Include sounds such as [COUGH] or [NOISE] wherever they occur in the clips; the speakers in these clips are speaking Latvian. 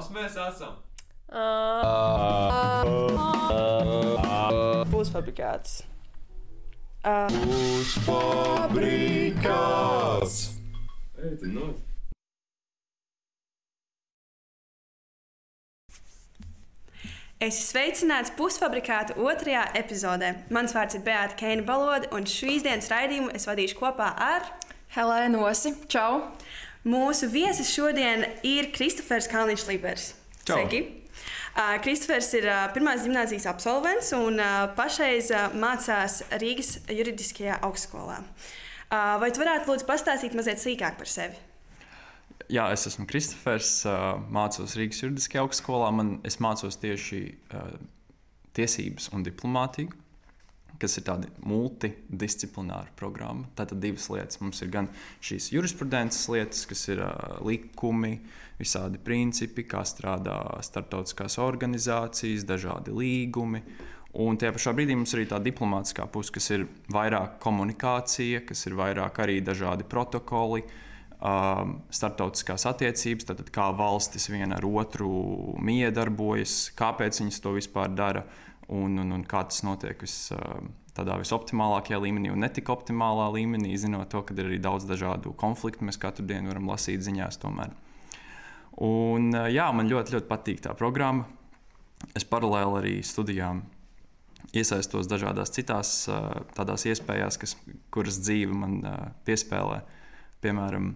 Kas mēs esam? Pusfabrikāts. Uh, Pusfabrikāts! Es esmu sveicināts pusfabrikāta otrajā epizodē. Mans vārds ir Beata Keina Balode, un šīs dienas raidījumu es vadīšu kopā ar Helēna Osi. Čau! Mūsu viesis šodien ir Kristofers Kalniņš-Libers. Čau. Sveiki! Uh, Kristofers ir uh, pirmās gimnāzijas absolvents un uh, pašreiz mācās Rīgas juridiskajā augstskolā. Vai tu varētu lūdzu pastāstīt mazliet sīkāk par sevi? Jā, es esmu Kristofers, mācos Rīgas juridiskajā augstskolā. Man, es mācos tieši tiesības un diplomātiju, kas ir tāda multidisciplināra programma. Tātad divas lietas. Mums ir gan šīs jurisprudences lietas, kas ir ā, likumi, visādi principi, kā strādā starptautiskās organizācijas, dažādi līgumi. Un tajā pašā brīdī mums ir arī tā diplomātiskā puse, kas ir vairāk komunikācija, kas ir vairāk arī dažādi protokoli, um, starptautiskās attiecības, tad kā valstis viena ar otru miedarbojas, kāpēc viņas to vispār dara un, un, un kā tas notiek vis, um, tādā visoptimālākajā līmenī un ne tik optimālā līmenī, zinot to, ka ir arī daudz dažādu konfliktu. Mēs katru dienu varam lasīt ziņās tomēr. Un, uh, jā, man ļoti, ļoti patīk tā programma. Es paralēli arī studijām iesaistos dažādās citās uh, tādās iespējās, kas, kuras dzīve man uh, piespēlē. Piemēram,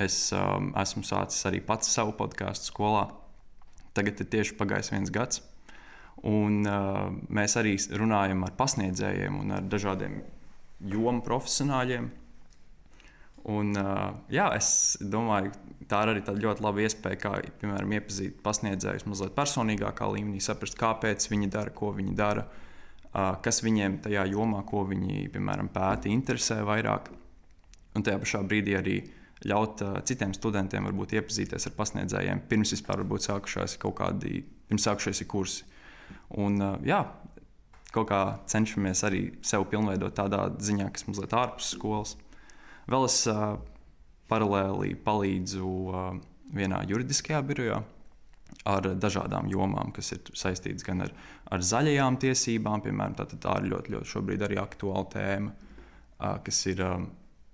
es um, esmu sācis arī pats savu podkāstu skolā. Tagad ir tieši pagājis viens gads. Un, uh, mēs arī runājam ar pasniedzējiem un ar dažādiem jomu profesionāļiem. Un, uh, jā, es domāju, tā ir arī ļoti laba iespēja, kā piemēram iepazīt pasniedzējus mazliet personīgākā līmenī, saprast, kāpēc viņi dara, ko viņi dara, uh, kas viņiem tajā jomā, ko viņi piemēram pēta, interesē vairāk. Un tajā pašā brīdī arī ļaut uh, citiem studentiem varbūt iepazīties ar pasniedzējiem, pirms vispār sākušās kaut kādi, pirms sākušies kursi. Un, uh, jā, kaut kā cenšamies arī sevi pilnveidot tādā ziņā, kas mazliet ārpus skolas. Vēl es uh, paralēli palīdzu uh, vienā juridiskajā birojā ar dažādām jomām, kas ir saistītas gan ar, ar zaļajām tiesībām, piemēram, tā, tā ir ļoti, ļoti šobrīd arī aktuāla tēma, uh, kas ir um,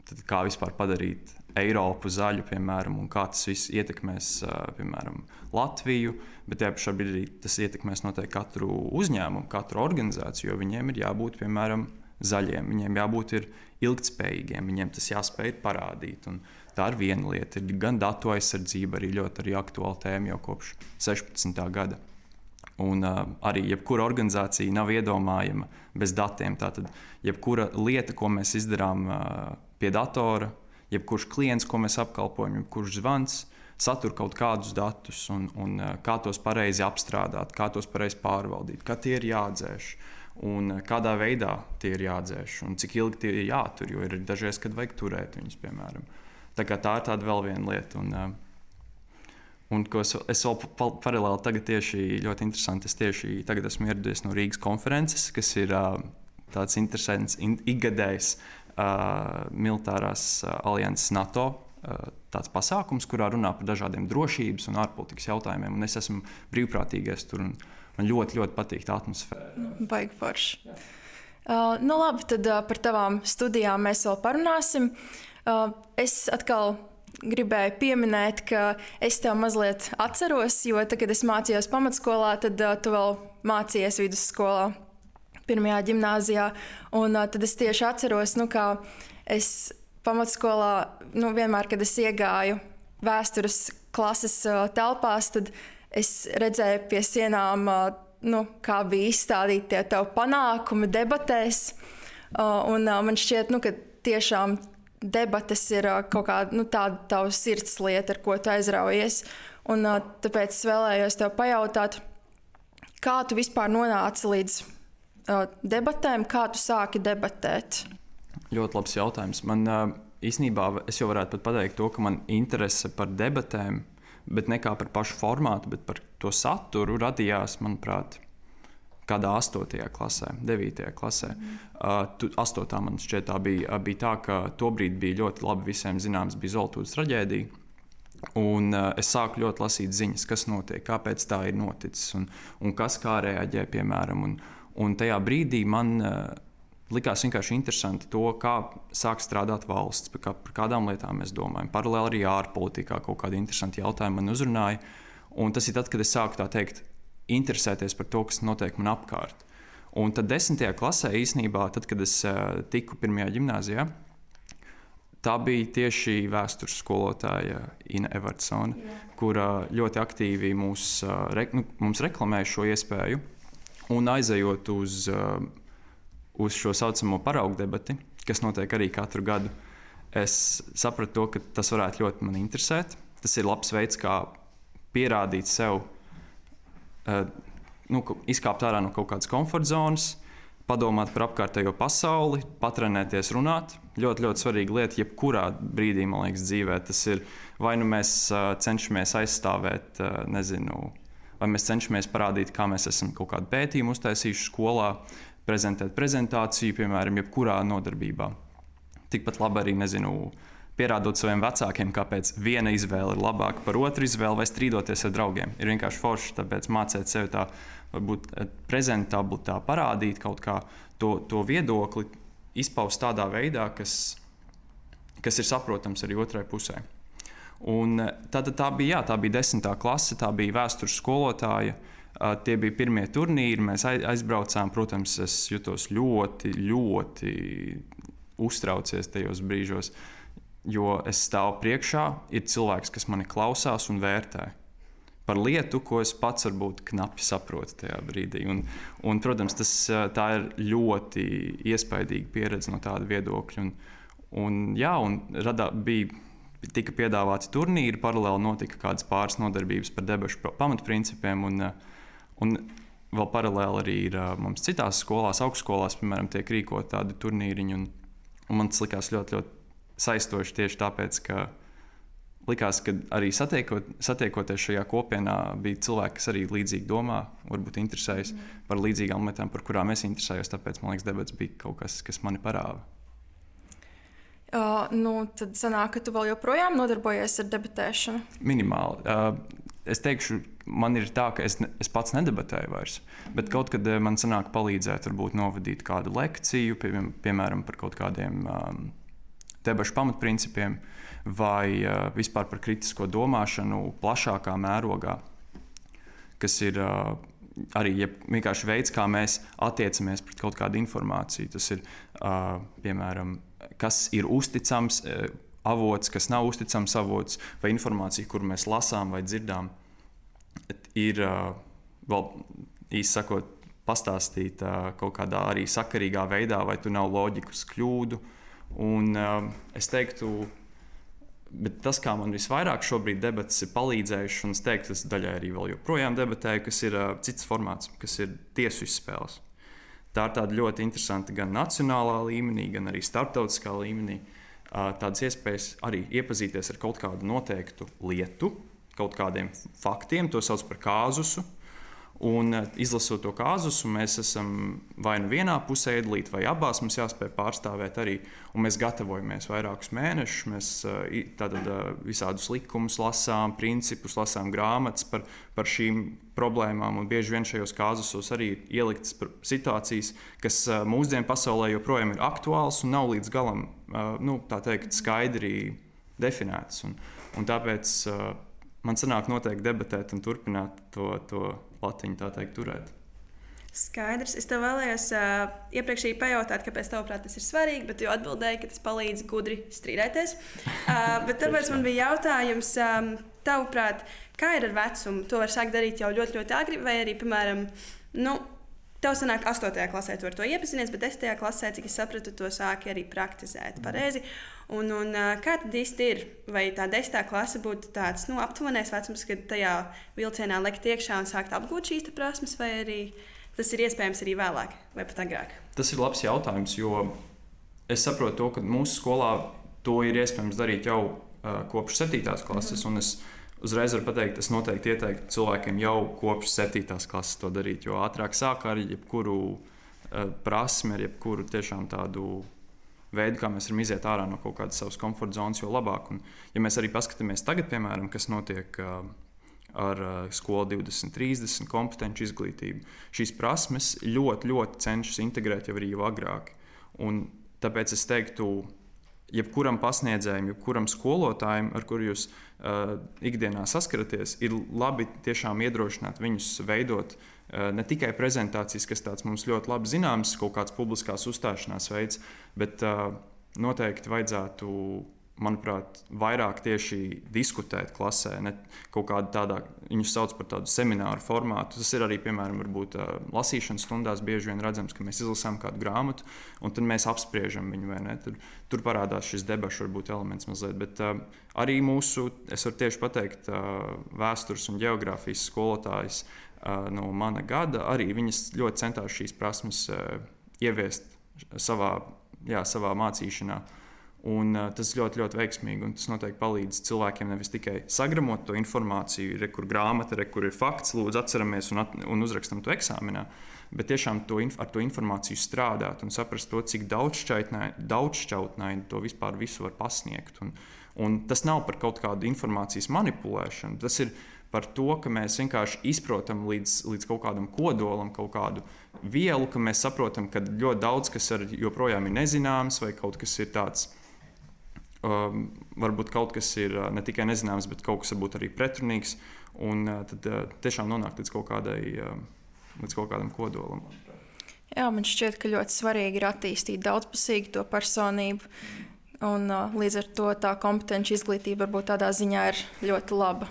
tad, kā vispār padarīt Eiropu zaļu, piemēram, un kā tas viss ietekmēs, piemēram, Latviju, bet tajā pašā brīdī tas ietekmēs noteikti katru uzņēmumu, katru organizāciju, jo viņiem ir jābūt, piemēram, zaļiem, viņiem jābūt ilgspējīgiem, viņiem tas jāspēj parādīt. Un tā ir viena lieta. Ir gan datu aizsardzība, arī ļoti arī aktuāla tēma jau kopš 16. gada. Un uh, arī jebkura organizācija nav iedomājama bez datiem. Tātad, jebkura lieta, ko mēs izdarām uh, pie datora, jebkurš klients, ko mēs apkalpojam, jebkurš zvans, satur kaut kādus datus, un, un uh, kā tos pareizi apstrādāt, kā tos pareizi pārvaldīt, kā tie ir jādzēš. Un uh, kādā veidā tie ir jādzēš, un cik ilgi tie ir jātur, jo ir dažreiz, kad vajag turēt viņus, piemēram. Tā, tā ir tāda vēl viena lieta. Un, uh, Un ko es, es vēl pa- paralēli tagad tieši ļoti interesanti. Es tieši tagad esmu ieradies no Rīgas konferences, kas ir uh, tāds interesants, in, ikgadējs militārās alianses NATO. Tāds pasākums, kurā runā par dažādiem drošības un ārpolitikas jautājumiem. Un es esmu brīvprātīgais tur. un Man ļoti, ļoti patīk tā atmosfēra. Baigi forši. Uh, nu, labi, tad uh, par tavām studijām mēs vēl parunāsim. Uh, es atkal gribēju pieminēt, ka es tev mazliet atceros, jo tad, kad es mācījos pamatskolā, tad uh, tu vēl mācījies vidusskolā, pirmajā gimnājā. Tad es tieši atceros, nu, kā es pamatskolā nu, vienmēr, kad es iegāju vēstures klases telpās, tad es redzēju pie sienām, nu, kā bija izstādīti tie tavi panākumi debatēs. Un man šķiet, nu, ka tiešām debates ir kaut kāda nu, tāda tava sirds lieta, ar ko tu aizraujies. Un, tāpēc es vēlējos tev pajautāt, kā tu vispār nonāci līdz debatēm, kā tu sāki debatēt? Ļoti labs jautājums. Man īstenībā es jau varētu pat pateikt to, ka man interese par debatēm, bet ne kā par pašu formātu, bet par to saturu radījās, manuprāt, kādā 8. klasē, 9. klasē. Uh, tu, 8. man šķiet, tā bija, bija tā, ka tobrīd bija ļoti labi visiem zināms, bija Zoltūdas traģēdija. Un, uh, es sāku ļoti lasīt ziņas, kas notiek, kāpēc tā ir noticis un, un kas kā reaģē, piemēram. Un, un tajā brīdī man uh, likās vienkārši interesanti to, kā sāk strādāt valsts, par, kā, par kādām lietām mēs domājam. Paralēli arī ārpolitikā kaut kādi interesanti jautājumi man uzrunāja. Un tas ir tad, kad es sāku tā teikt, interesēties par to, kas notiek man apkārt. Un tad desmitajā klasē īsnībā, tad, kad es uh, tiku pirmajā gimnājā, Tā bija tieši vēstures skolotāja Ina Evertsona, kura ļoti aktīvi mūs, re, nu, mums reklamēja šo iespēju. Un aizejot uz, uz šo saucamo paraugu debati, kas notiek arī katru gadu, es sapratu, to, ka tas varētu ļoti mani interesēt. Tas ir labs veids, kā pierādīt sev, nu, izkāpt ārā no kaut kādas komforta zonas, padomāt par apkārtējo pasauli, patrenēties runāt. Ļoti, ļoti svarīga lieta, jebkurā brīdī, man liekas, dzīvē. Tas ir vai nu mēs uh, cenšamies aizstāvēt, nezinu, vai mēs cenšamies parādīt, kā mēs esam kaut kādu pētījumu uztaisījuši skolā, prezentēt prezentāciju, piemēram, jebkurā nodarbībā. Tikpat labi arī, nezinu, pierādot saviem vecākiem, kāpēc viena izvēle ir labāka par otru izvēli, vai strīdoties ar draugiem. Ir vienkārši forši, tāpēc mācīt sevi tā varbūt eh, prezentabli tā parādīt kaut kā to, to viedokli, izpaust tādā veidā, kas, kas ir saprotams arī otrai pusē. Un eh, tad tā bija, jā, tā bija desmitā klase, tā bija vēstures skolotāja. Uh, tie bija pirmie turnīri, mēs aizbraucām. Protams, es jutos ļoti, ļoti uztraucies tajos brīžos, jo es stāvu priekšā, ir cilvēks, kas mani klausās un vērtē par lietu, ko es pats varbūt knapi saprotu tajā brīdī. Un, un, protams, tas ir ļoti iespaidīga pieredze no tāda viedokļa. Un, un, jā, un radā, bija, tika piedāvāti turnīri, paralēli notika kādas pāris nodarbības par debešu pamatprincipiem. Un, un vēl paralēli arī ir mums citās skolās, augstskolās, piemēram, tiek rīkot tādi turnīriņi. Un, un man tas likās ļoti, ļoti saistoši tieši tāpēc, ka likās, ka arī satiekot, satiekoties šajā kopienā, bija cilvēki, kas arī līdzīgi domā, varbūt interesējas mm. par līdzīgām lietām, par kurām es interesējos. Tāpēc man liekas, debats bija kaut kas, kas mani parāda. Uh, nu, tad sanāk, ka tu vēl joprojām nodarbojies ar debatēšanu. Minimāli. Uh, es teikšu, man ir tā, ka es, ne, es pats nedebatēju vairs. Bet kaut kad man sanāk palīdzēt, varbūt novadīt kādu lekciju, pie, piemēram, par kaut kādiem um, debašu pamatprincipiem. Vai uh, vispār par kritisko domāšanu plašākā mērogā, kas ir uh, arī jeb, vienkārši veids, kā mēs attiecamies pret kaut kādu informāciju. Tas ir uh, piemēram, kas ir uzticams uh, avots, kas nav uzticams avots, vai informācija, kuru mēs lasām vai dzirdām, ir uh, vēl īsi sakot, pastāstīt uh, kaut kādā arī sakarīgā veidā, vai tur nav loģikas kļūdu. Un, es teiktu, Bet tas, kā man visvairāk šobrīd debatas ir palīdzējušas, un es teiktu, tas daļai arī vēl joprojām debatēju, kas ir uh, cits formāts, kas ir tiesu izspēles. Tā ir tāda ļoti interesanta gan nacionālā līmenī, gan arī starptautiskā līmenī. Tādas iespējas arī iepazīties ar kaut kādu noteiktu lietu, kaut kādiem faktiem, to sauc par kāzusu, Un eh, izlasot to kāzus, mēs esam vai nu vienā pusē iedalīti, vai abās mums jāspēj pārstāvēt arī. Un mēs gatavojamies vairākus mēnešus. Mēs eh, tātad eh, visādus likumus lasām, principus, lasām grāmatas par, par šīm problēmām. Un bieži vien šajos kāzusos arī ir ieliktas situācijas, kas mūsdienu pasaulē joprojām ir aktuāls un nav līdz galam nu, teikt, skaidri definētas. Un, un tāpēc man sanāk noteikti debatēt un turpināt to. to latiņu tā teikt turēt. Skaidrs. Es tev vēlējos uh, iepriekš pajautāt, kāpēc tavuprāt tas ir svarīgi, bet jūs atbildēji, ka tas palīdz gudri strīdēties. Uh, [LAUGHS] bet tāpēc man bija jautājums, um, tavuprāt, kā ir ar vecumu? To var sākt darīt jau ļoti, ļoti agri, vai arī, piemēram, nu, Tev sanāk, 8. klasē tu ar to iepazinies, bet 10. klasē, cik es sapratu, to sāki arī praktizēt pareizi. Un, un, kā tad īsti ir? Vai tā 10. klase būtu tāds nu, aptuvenais vecums, kad tajā vilcienā lekt iekšā un sākt apgūt šīs prasmes, vai arī tas ir iespējams arī vēlāk vai pat agrāk? Tas ir labs jautājums, jo es saprotu to, ka mūsu skolā to ir iespējams darīt jau uh, kopš 7. klases. Mm -hmm uzreiz varu pateikt, es noteikti ieteiktu cilvēkiem jau kopš 7. klases to darīt. Jo ātrāk sāk ar jebkuru uh, prasmi, ar jebkuru tiešām tādu veidu, kā mēs varam iziet ārā no kaut kādas savas komforta zonas, jo labāk. Un, ja mēs arī paskatāmies tagad, piemēram, kas notiek uh, ar uh, skolu 2030, kompetenci izglītību, šīs prasmes ļoti, ļoti cenšas integrēt jau arī jau agrāk. Un tāpēc es teiktu, jebkuram pasniedzējam, jebkuram skolotājam, ar kuru jūs uh, ikdienā saskaraties, ir labi tiešām iedrošināt viņus veidot uh, ne tikai prezentācijas, kas tāds mums ļoti labi zināms, kaut kāds publiskās uzstāšanās veids, bet uh, noteikti vajadzētu manuprāt, vairāk tieši diskutēt klasē, ne kaut kādā tādā, viņus sauc par tādu semināru formātu. Tas ir arī, piemēram, varbūt, lasīšanas stundās bieži vien redzams, ka mēs izlasām kādu grāmatu, un tad mēs apspriežam viņu. Tur, tur parādās šis debašu varbūt, elements mazliet. Bet uh, arī mūsu, es varu tieši pateikt, uh, vēstures un geogrāfijas skolotājs uh, no mana gada, arī viņas ļoti centās šīs prasmes uh, ieviest savā, jā, savā mācīšanā. Uh, Un, uh, tas ļoti, ļoti veiksmīgi. Tas noteikti palīdz cilvēkiem nevis tikai sagramot to informāciju, re, kur grāmata, re, kur ir fakts, lūdzu, atceramies un, at, un uzrakstam to eksāmenā, bet tiešām to, ar to informāciju strādāt un saprast to, cik daudzšķautnaini to vispār visu var pasniegt. Un, un tas nav par kaut kādu informācijas manipulēšanu. Tas ir par to, ka mēs vienkārši izprotam līdz, līdz kaut kādam kodolam, kaut kādu vielu, ka mēs saprotam, ka ļoti daudz kas joprojām ir nezināms vai kaut kas ir tāds Um, varbūt kaut kas ir uh, ne tikai nezināms, bet kaut kas varbūt arī pretrunīgs. Un uh, tad uh, tiešām nonākt līdz kaut, kādai, līdz kaut kādam kodolam. Jā, man šķiet, ka ļoti svarīgi ir attīstīt daudzpusīgi to personību. Un, līdz ar to tā kompetenci izglītība varbūt tādā ziņā ir ļoti laba.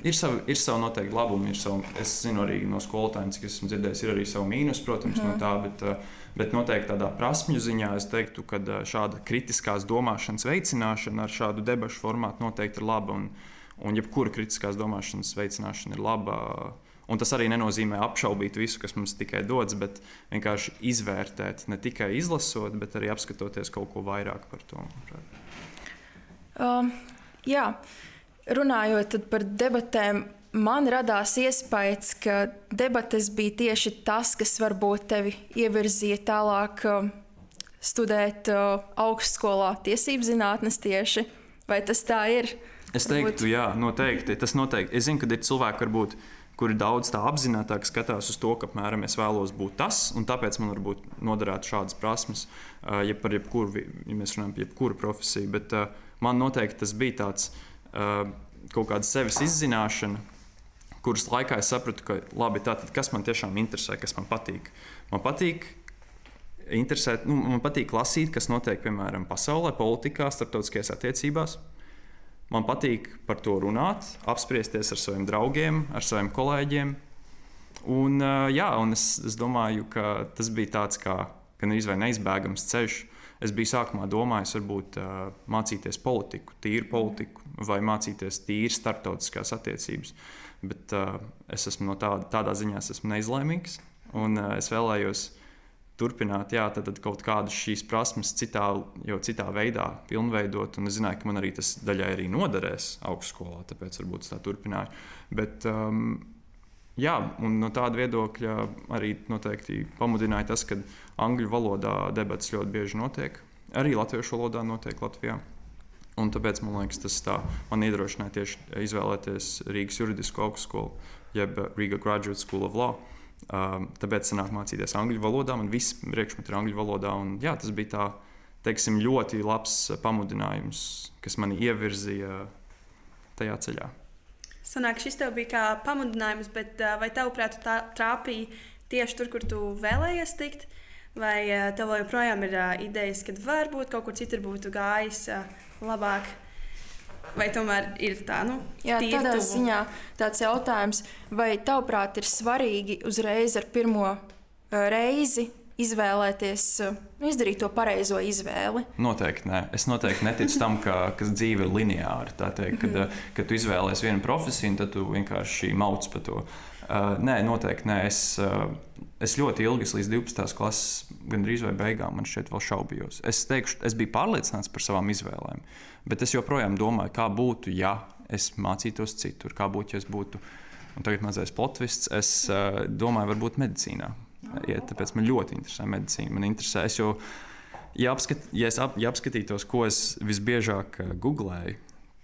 Ir savi, ir savi noteikti labumi. Savu, es zinu arī no skolotājiem, cik esmu dzirdējis, ir arī savi mīnus, protams, mm. no mhm. tā. Bet, uh, Bet noteikti tādā prasmju ziņā es teiktu, ka šāda kritiskās domāšanas veicināšana ar šādu debašu formātu noteikti ir laba. Un, un jebkura kritiskās domāšanas veicināšana ir laba. Un tas arī nenozīmē apšaubīt visu, kas mums tikai dodas, bet vienkārši izvērtēt, ne tikai izlasot, bet arī apskatoties kaut ko vairāk par to. Um, jā, runājot par debatēm, man radās iespējas, ka debates bija tieši tas, kas varbūt tevi ievirzīja tālāk um, studēt uh, augstskolā tiesību zinātnes tieši. Vai tas tā ir? Es teiktu, varbūt... jā, noteikti. Tas noteikti. Es zinu, ka ir cilvēki, varbūt, kuri daudz tā apzināti skatās uz to, ka apmēram es vēlos būt tas, un tāpēc man varbūt noderētu šādas prasmes, uh, ja par jebkuru, ja mēs runājam par jebkuru profesiju. Bet uh, man noteikti tas bija tāds kaut kāda sevis izzināšana, kuras laikā es sapratu, ka labi, tātad, kas man tiešām interesē, kas man patīk. Man patīk, interesēt, nu, man patīk lasīt, kas notiek piemēram pasaulē, politikā, starptautiskajās attiecībās. Man patīk par to runāt, apspriesties ar saviem draugiem, ar saviem kolēģiem. Un, jā, un es, es domāju, ka tas bija tāds kā gan arī neizbēgams ceļš. Es biju sākumā domājis, varbūt mācīties politiku, tīru politiku, vai mācīties tīri starptautiskās attiecības. Uh, Bet uh, es esmu no tāda, tādā ziņā esmu neizlēmīgs. Un uh, es vēlējos turpināt, jā, tad, tad kaut kādas šīs prasmes citā, jau citā veidā pilnveidot. Un es zināju, ka man arī tas daļai arī noderēs augstskolā, tāpēc varbūt es tā turpināju. Bet, um, jā, un no tāda viedokļa arī noteikti pamudināja tas, ka angļu valodā debats ļoti bieži notiek. Arī latviešu valodā notiek Latvijā. Un tāpēc man liekas, tas tā, man iedrošināja tieši izvēlēties Rīgas juridisko augstskolu, jeb Riga Graduate School of Law. Um, tāpēc sanāk mācīties angļu valodā. Man viss priekšmets ir angļu valodā. Un, jā, tas bija tā, teiksim, ļoti labs pamudinājums, kas mani ievirzīja tajā ceļā. Sanāk, šis tev bija kā pamudinājums, bet vai tavuprāt, tā trāpīja tieši tur, kur tu vēlējies tikt? Vai tev joprojām ir idejas, ka varbūt kaut kur citur būtu gājis labāk? Vai tomēr ir tā, nu, Jā, tādā tuvu? ziņā tāds jautājums, vai tavuprāt ir svarīgi uzreiz ar pirmo reizi izvēlēties, izdarīt to pareizo izvēli? Noteikti nē. Es noteikti neticu tam, ka, ka dzīve ir lineāra. Tā teikt, kad, mm -hmm. kad tu izvēlēsies vienu profesiju, tad tu vienkārši mauc pa to. Uh, nē, noteikti nē. Es, uh, es ļoti ilgi, līdz 12. klases, gandrīz vai beigām, man šķiet, vēl šaubījos. Es teikšu, es biju pārliecināts par savām izvēlēm, bet es joprojām domāju, kā būtu, ja es mācītos citur, kā būtu, ja es būtu. Un tagad mazais plotvists, es uh, domāju, varbūt medicīnā. Ja, tāpēc man ļoti interesē medicīna. Man interesē, es jau ja, apskat, ja, es ap, ja apskatītos, ko es visbiežāk uh, googlēju,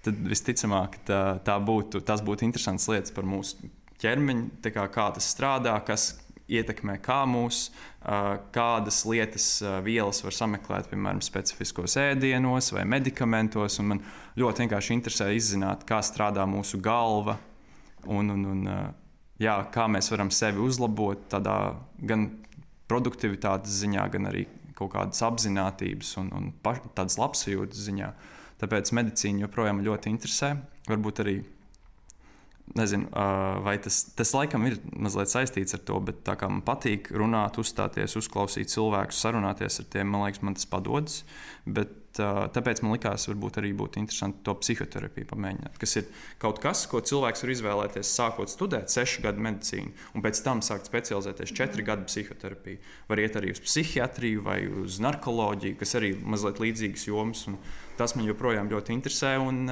tad visticamāk tā, tā būtu, tas būtu interesants lietas par mūsu ķermeņu, kā, kā tas strādā, kas ietekmē kā mūsu, uh, kādas lietas, vielas var sameklēt, piemēram, specifiskos ēdienos vai medikamentos. Man ļoti vienkārši interesē izzināt, kā strādā mūsu galva un, un, un jā, kā mēs varam sevi uzlabot tādā gan produktivitātes ziņā, gan arī kaut kādas apziņotības un, un paš, tādas labsajūtas ziņā. Tāpēc medicīna joprojām ļoti interesē. Varbūt arī nezinu, vai tas, tas laikam ir mazliet saistīts ar to, bet tā kā man patīk runāt, uzstāties, uzklausīt cilvēkus, sarunāties ar tiem, man liekas, man tas padodas. Bet, tāpēc man likās, varbūt arī būtu interesanti to psihoterapiju pamēģināt. Tas ir kaut kas, ko cilvēks var izvēlēties, sākot studēt sešu gadu medicīnu, un pēc tam sākt specializēties četru gadu psihoterapiju. Var iet arī uz psihiatriju vai uz narkoloģiju, kas arī mazliet līdzīgas jomas. Tas man joprojām ļoti interesē. Un,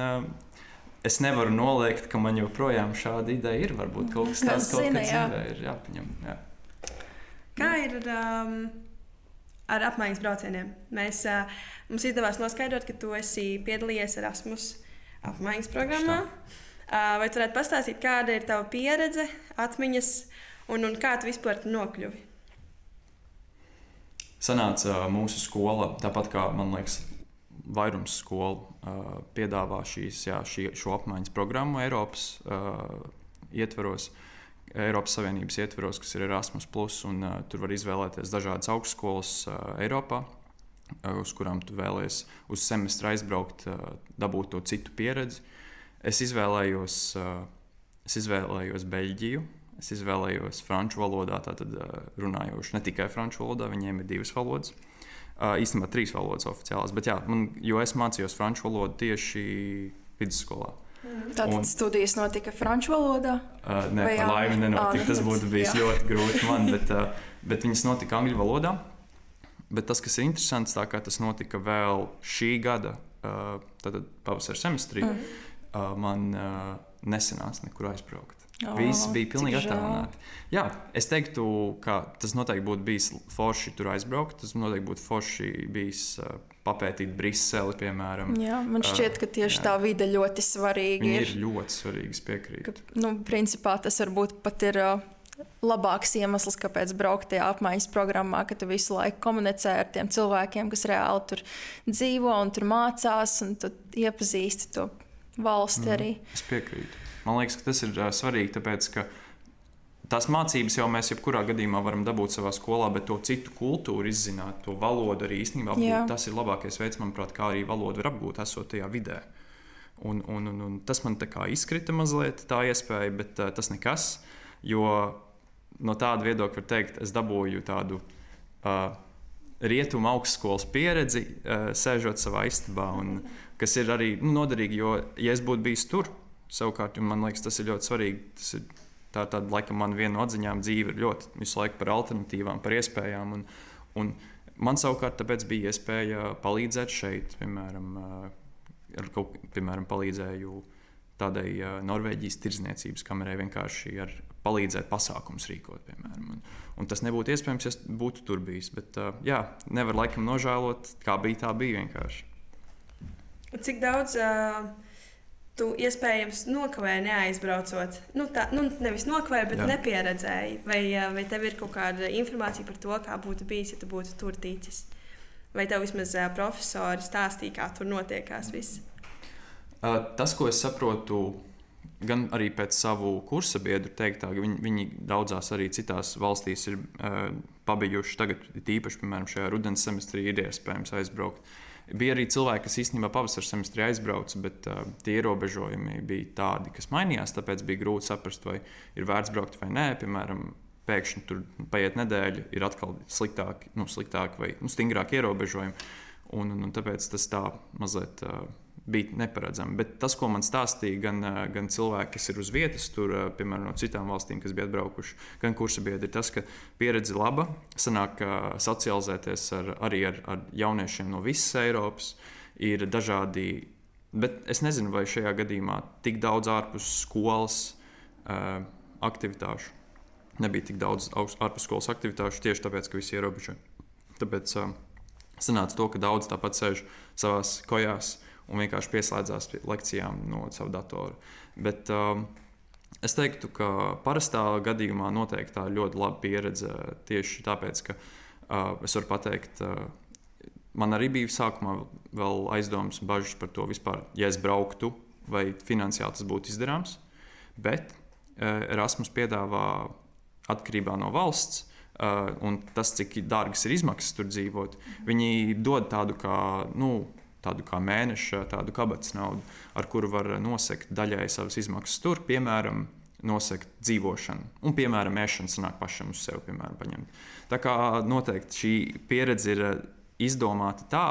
es nevaru noliegt, ka man joprojām šāda ideja ir. Varbūt kaut kas tāds kaut kādā dzīvē ir jāpaņem. Jā. Kā ir um, ar apmaiņas braucieniem? Mēs, uh, mums izdevās noskaidrot, ka tu esi piedalījies Erasmus apmaiņas programmā. Uh, vai tu varētu pastāstīt, kāda ir tava pieredze, atmiņas un, un kā tu vispār nokļuvi? Sanāca uh, mūsu skola, tāpat kā man liekas, vairums skolu uh, piedāvā šīs, jā, šī, šo apmaiņas programmu Eiropas uh, ietvaros. Eiropas Savienības ietvaros, kas ir Erasmus, un uh, tur var izvēlēties dažādas augstskolas uh, Eiropā, uh, uz kurām tu vēlēsies uz semestru aizbraukt, uh, dabūt to citu pieredzi. Es izvēlējos, uh, es izvēlējos Beļģiju, es izvēlējos franču valodā, tātad uh, runājošu ne tikai franču valodā, viņiem ir divas valodas. Uh, īstenībā trīs valodas oficiālās, bet jā, man, jo es mācījos franču valodu tieši vidusskolā. Tātad un, studijas notika franču valodā? Uh, nē, par laimi nenotika. Ah, Tas būtu [LAUGHS] bijis jā. ļoti grūti man, [LAUGHS] bet, uh, bet viņas notika angļu valodā. Bet tas, kas ir interesants, tā kā tas notika vēl šī gada uh, pavasara semestrī, mm. uh, man uh, nesenāca nekur aizbraukt. Oh, Viss bija pilnīgi attālināti. Jā, es teiktu, ka tas noteikti būtu bijis forši tur aizbraukt. Tas noteikti būtu forši bijis uh, papētīt Briseli, piemēram. Jā, man šķiet, ka tieši uh, tā vide ļoti svarīga. Ir, ir ļoti svarīga, piekrīt. Ka, nu, principā tas varbūt pat ir. Uh, labāks iemesls, kāpēc braukt tajā apmaiņas programmā, ka tu visu laiku komunicē ar tiem cilvēkiem, kas reāli tur dzīvo un tur mācās, un tu iepazīsti to valsti mm, arī. Es piekrītu. Man liekas, ka tas ir uh, svarīgi, tāpēc ka tās mācības jau mēs jebkurā gadījumā varam dabūt savā skolā, bet to citu kultūru izzināt, to valodu arī īstenībā apgūt. Tas ir labākais veids, manuprāt, kā arī valodu var apgūt, esot tajā vidē. Un, un, un, un tas man tā kā izkrita mazliet tā iespēja, bet uh, tas nekas. Jo no tāda viedokļa var teikt, es dabūju tādu uh, rietumu augstskolas pieredzi, sēžot savā istabā, un, kas ir arī nu, noderīgi, jo, ja es būtu bijis tur, Savukārt, man liekas, tas ir ļoti svarīgi. Tas ir tā tāda, laikam, man viena no atziņām dzīve ir ļoti visu laiku par alternatīvām, par iespējām. Un, un man savukārt bija iespēja palīdzēt šeit, piemēram, ar kaut, piemēram palīdzēju tādai Norvēģijas tirdzniecības kamerai vienkārši ar palīdzēt pasākumus rīkot, piemēram. Un, un tas nebūtu iespējams, ja būtu tur bijis. Bet, jā, nevar laikam nožēlot, kā bija, tā bija vienkārši. Cik daudz uh, tu iespējams nokavēji neaizbraucot. Nu, tā, nu, nevis nokavēji, bet Jā. nepieredzēji. Vai, vai tev ir kaut kāda informācija par to, kā būtu bijis, ja tu būtu tur ticis? Vai tev vismaz profesori stāstīja, kā tur notiekās viss? Tas, ko es saprotu, gan arī pēc savu kursa biedru teiktā, ka viņi, viņi daudzās arī citās valstīs ir uh, pabeiguši. Tagad, īpaši, piemēram, šajā rudens semestrī, ir iespējams aizbraukt. Uh, Bija arī cilvēki, kas īstenībā pavasara semestrī aizbrauca, bet uh, tie ierobežojumi bija tādi, kas mainījās. Tāpēc bija grūti saprast, vai ir vērts braukt vai nē. Piemēram, pēkšņi tur paiet nedēļa, ir atkal sliktāki, nu, sliktāki vai nu, stingrāki ierobežojumi. Un, un, un tāpēc tas tā mazliet. Uh, bija neparedzami. Bet tas, ko man stāstīja gan, gan cilvēki, kas ir uz vietas, tur, piemēram, no citām valstīm, kas bija atbraukuši, gan kursa biedri, ir tas, ka pieredze laba. Sanāk, socializēties ar, arī ar, ar jauniešiem no visas Eiropas. Ir dažādi, bet es nezinu, vai šajā gadījumā tik daudz ārpus skolas uh, aktivitāšu. Nebija tik daudz ārpus skolas aktivitāšu tieši tāpēc, ka visi ierobežoja. Tāpēc uh, sanāca to, ka daudz tāpat sēž savās kojās un vienkārši pieslēdzās pie lekcijām no savu datoru. Bet, um, Es teiktu, ka parastā gadījumā noteikti tā ir ļoti laba pieredze. Tieši tāpēc, ka uh, es varu pateikt, uh, man arī bija sākumā vēl aizdomas un bažas par to, vispār, ja es brauktu, vai finansiāli tas būtu izdarāms. Bet uh, Erasmus piedāvā atkarībā no valsts Uh, un tas, cik dārgas ir izmaksas tur dzīvot, viņi dod tādu kā, nu, tādu kā mēneša, tādu kabatas naudu, ar kuru var nosegt daļai savas izmaksas tur, piemēram, nosegt dzīvošanu. Un, piemēram, ēšana sanāk pašam uz sevi, piemēram, paņemt. Tā kā noteikti šī pieredze ir izdomāta tā,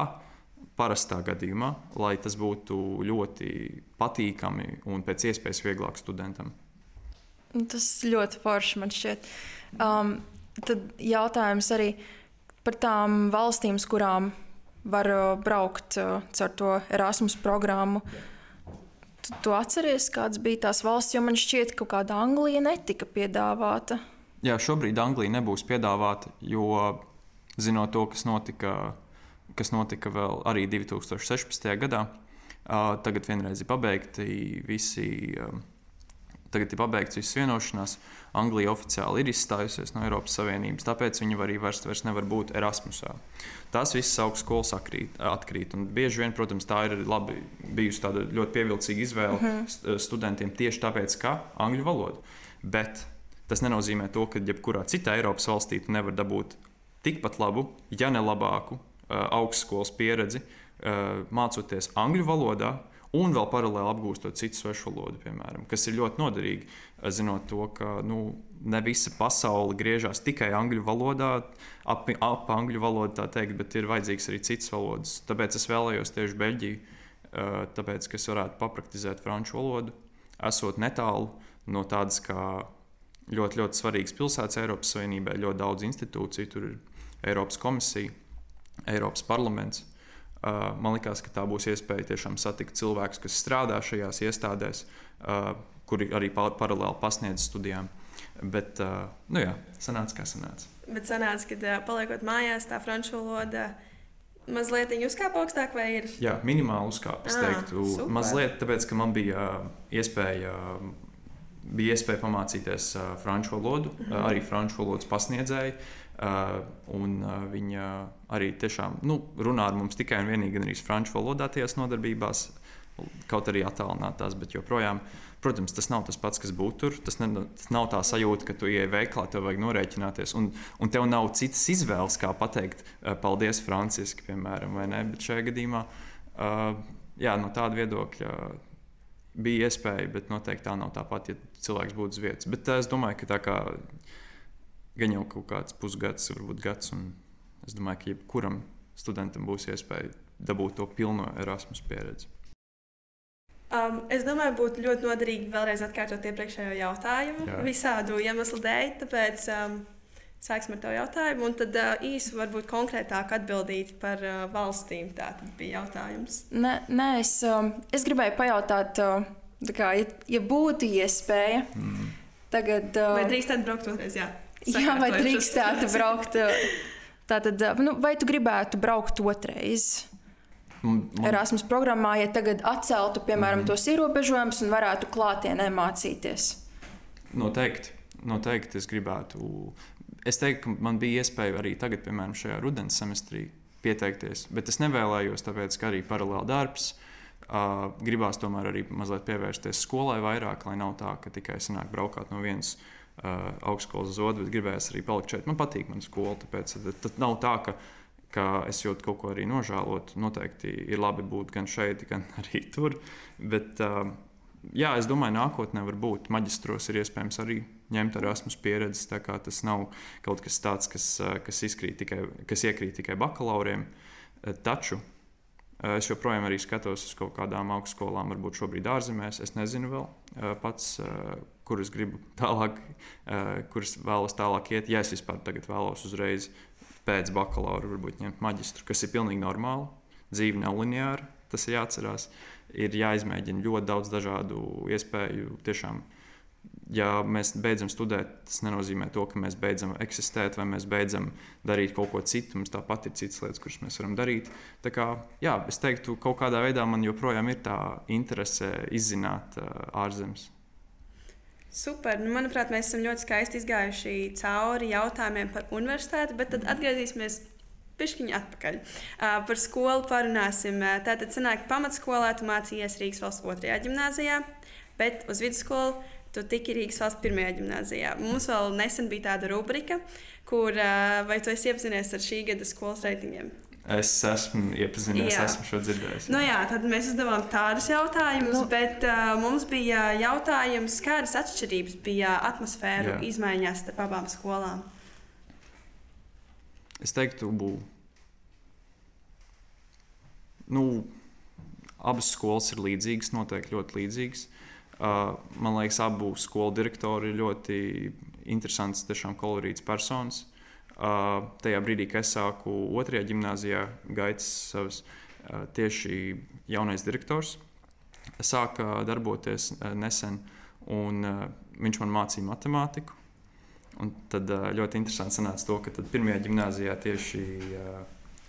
parastā gadījumā, lai tas būtu ļoti patīkami un pēc iespējas vieglāk studentam. Tas ļoti forši man šķiet. Um, Tad jautājums arī par tām valstīm, kurām var uh, braukt uh, caur to Erasmus programmu. Tu, tu atceries, kādas bija tās valsts, jo man šķiet, ka kaut kāda Anglija netika piedāvāta. Jā, šobrīd Anglija nebūs piedāvāta, jo zinot to, kas notika, kas notika vēl arī 2016. gadā, uh, tagad vienreiz ir pabeigti visi. Tagad ir pabeigts viss vienošanās. Anglija oficiāli ir izstājusies no Eiropas Savienības, tāpēc viņi arī vairs, vairs nevar būt Erasmusā. Tās visas augstskolas atkrīt. atkrīt bieži vien, protams, tā ir labi, bijusi tāda ļoti pievilcīga izvēle uh mhm. -huh. studentiem tieši tāpēc, ka angļu valoda. Bet tas nenozīmē to, ka jebkurā citā Eiropas valstī tu nevar dabūt tikpat labu, ja ne labāku, augstskolas pieredzi mācoties angļu valodā un vēl paralēli apgūstot citu svešu valodu, piemēram, kas ir ļoti noderīgi. Zinot to, ka nu, ne visa pasaule griežas tikai angļu valodā, ap, ap angļu valodu tā teikt, bet ir vajadzīgs arī citas valodas. Tāpēc es vēlējos tieši Beļģiju, tāpēc, ka es varētu papraktizēt franču valodu, esot netālu no tādas kā ļoti, ļoti svarīgas pilsētas Eiropas Savienībā, ļoti daudz institūciju, tur ir Eiropas komisija, Eiropas parlaments. Man liekas, ka tā būs iespēja tiešām satikt cilvēkus, kas strādā šajās iestādēs, kuri arī paralēli pasniedz studijām. Bet, nu jā, sanāca, kā sanāca. Bet sanāca, ka paliekot mājās, tā franču valoda mazliet uzkāpa augstāk, vai ir? Jā, minimāli uzkāpa. Es teiktu, super. mazliet, tāpēc, ka man bija iespēja. Bija iespēja pamācīties uh, franču valodu, mm -hmm. arī franču valodas pasniedzēju. Uh, un uh, viņa arī tiešām nu, runā ar mums tikai un vienīgi arī franču valodā tajās nodarbībās, kaut arī attālinātās, bet joprojām, protams, tas nav tas pats, kas būtu tur. Tas, ne, tas nav tā sajūta, ka tu ieej veiklā, tev vajag norēķināties, un, un tev nav citas izvēles, kā pateikt, uh, paldies, Franciski, piemēram, vai ne. Bet šajā gadījumā, jā, no tāda viedokļa. Bija iespēja, bet noteikti tā nav tāpat, ja cilvēks būtu uz vietas. Bet es domāju, ka tā kā gan jau kaut kāds pusgads, varbūt gads. Es domāju, ka jebkuram studentam būs iespēja dabūt to pilno Erasmus pieredzi. Um, es domāju, būtu ļoti noderīgi vēlreiz atkārtot iepriekšējo jautājumu Jā. visādu iemeslu dēļ. Tāpēc um, sāksim ar to jautājumu, un tad uh, īsi varbūt konkrētāk atbildīt par uh, valstīm. Tā bija jautājums. Nē, nē es, um, es gribēju pajautāt, uh, kā, ja, ja būtu iespēja. Mm. Tagad, uh, Vai drīkstētu braukt otrreiz? Jā. Jā, vai drīkstētu braukt? Tātad, nu, vai tu gribētu braukt otrreiz? Man... Erasmus programmā, ja tagad atceltu, piemēram, mm. tos ierobežojumus un varētu klātienē mācīties? Noteikti. Noteikti es gribētu. Es teiktu, ka man bija iespēja arī tagad, piemēram, šajā rudens semestrī pieteikties, bet es nevēlējos, tāpēc, ka arī paralēli darbs. Uh, gribās tomēr arī mazliet pievērsties skolai vairāk, lai nav tā, ka tikai sanāk braukāt no vienas uh, uh, augstskolas uz otru, bet gribējās arī palikt šeit. Man patīk mana skola, tāpēc tas nav tā, ka, ka es jūtu kaut ko arī nožēlot. Noteikti ir labi būt gan šeit, gan [LAUGHS] arī tur. Bet, uh, jā, es domāju, nākotnē var būt maģistros ir iespējams arī ņemt Erasmus pieredzi. Tas nav kaut kas tāds, kas, kas, tikai, kas iekrīt tikai bakalauriem. Taču es joprojām arī skatos uz kaut kādām augstskolām, varbūt šobrīd ārzemēs. Es nezinu vēl pats, kurus gribu [LAUGHS] tālāk, kurus vēlos tālāk iet. Ja es vispār tagad vēlos uzreiz pēc bakalaura, varbūt ņemt maģistru, kas ir pilnīgi normāli. Dzīve nav lineāra, tas ir jāatcerās. Ir jāizmēģina ļoti daudz dažādu iespēju, tiešām ja mēs beidzam studēt, tas nenozīmē to, ka mēs beidzam eksistēt vai mēs beidzam darīt kaut ko citu. Mums tāpat ir citas lietas, kuras mēs varam darīt. Tā kā, jā, es teiktu, ka kaut kādā veidā man joprojām ir tā interese izzināt uh, ārzemes. Super. Nu, manuprāt, mēs esam ļoti skaisti izgājuši cauri jautājumiem par universitāti, bet tad atgriezīsimies pišķiņu atpakaļ. Uh, par skolu parunāsim. Tātad, sanāk, pamatskolā tu mācījies Rīgas valsts otrajā gimnājā, bet uz vidusskolu tu tiki Rīgas valsts pirmajā gimnājā. Mums vēl nesen bija tāda rubrika, kur uh, vai tu esi iepazinies ar šī gada skolas reitingiem? Es esmu iepazinies, Jā. esmu šo dzirdējis. Nu jā, tad mēs uzdevām tādus jautājumus, nu, bet uh, mums bija jautājums, kādas atšķirības bija atmosfēru Jā. izmaiņās starp abām skolām. Es teiktu, bū. Nu, abas skolas ir līdzīgas, noteikti ļoti līdzīgas. Man liekas, abu skolu direktori ir ļoti interesants, tiešām kolorīts personis. Uh, tajā brīdī, kad es sāku otrajā gimnājā gaitas savas, tieši jaunais direktors sāka darboties nesen, un viņš man mācīja matemātiku. Un tad ļoti interesanti sanāca to, ka pirmajā gimnājā tieši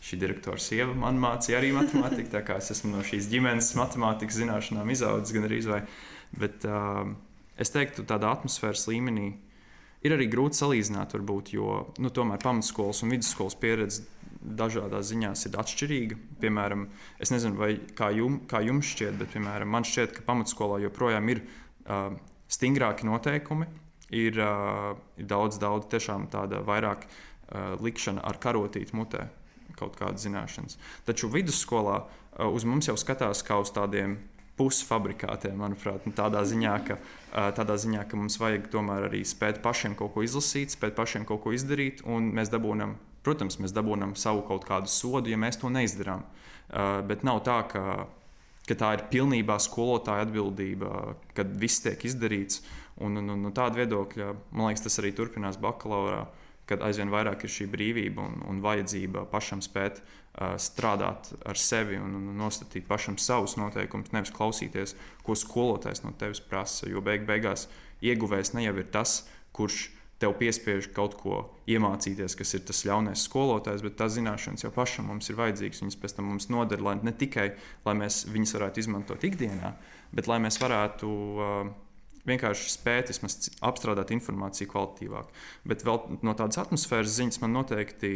šī direktora sieva man mācīja arī matemātiku. Tā kā es esmu no šīs ģimenes matemātikas zināšanām izaudzis gan arī vai. Bet uh, es teiktu, tādā atmosfēras līmenī ir arī grūti salīdzināt, varbūt, jo nu, tomēr pamatskolas un vidusskolas pieredze dažādās ziņās ir atšķirīga. Piemēram, es nezinu, vai kā, jum, kā jums šķiet, bet piemēram, man šķiet, ka pamatskolā joprojām ir uh, stingrāki noteikumi. Ir, uh, ir daudz, daudz tiešām tāda vairāk uh, likšana ar karotīti mutē, kaut kādas zināšanas. Taču vidusskolā uh, uz mums jau skatās kā uz tādiem pusfabrikātiem, manuprāt, nu, tādā ziņā, ka, tādā ziņā, ka mums vajag tomēr arī spēt pašiem kaut ko izlasīt, spēt pašiem kaut ko izdarīt, un mēs dabūjam, protams, mēs dabūjam savu kaut kādu sodu, ja mēs to neizdarām. Bet nav tā, ka, ka tā ir pilnībā skolotāja atbildība, kad viss tiek izdarīts. Un, no tāda viedokļa, man liekas, tas arī turpinās bakalaurā, kad aizvien vairāk ir šī brīvība un, un vajadzība pašam spēt uh, strādāt ar sevi un, nostatīt pašam savus noteikumus, nevis klausīties, ko skolotājs no tevis prasa. Jo beig beigās ieguvējs ne jau ir tas, kurš tev piespiež kaut ko iemācīties, kas ir tas ļaunais skolotājs, bet tās zināšanas jau pašam mums ir vajadzīgas. Viņas pēc tam mums noder, lai ne tikai lai mēs viņas varētu izmantot ikdienā, bet lai mēs varētu uh, vienkārši spēt vismaz apstrādāt informāciju kvalitīvāk. Bet vēl no tādas atmosfēras ziņas man noteikti.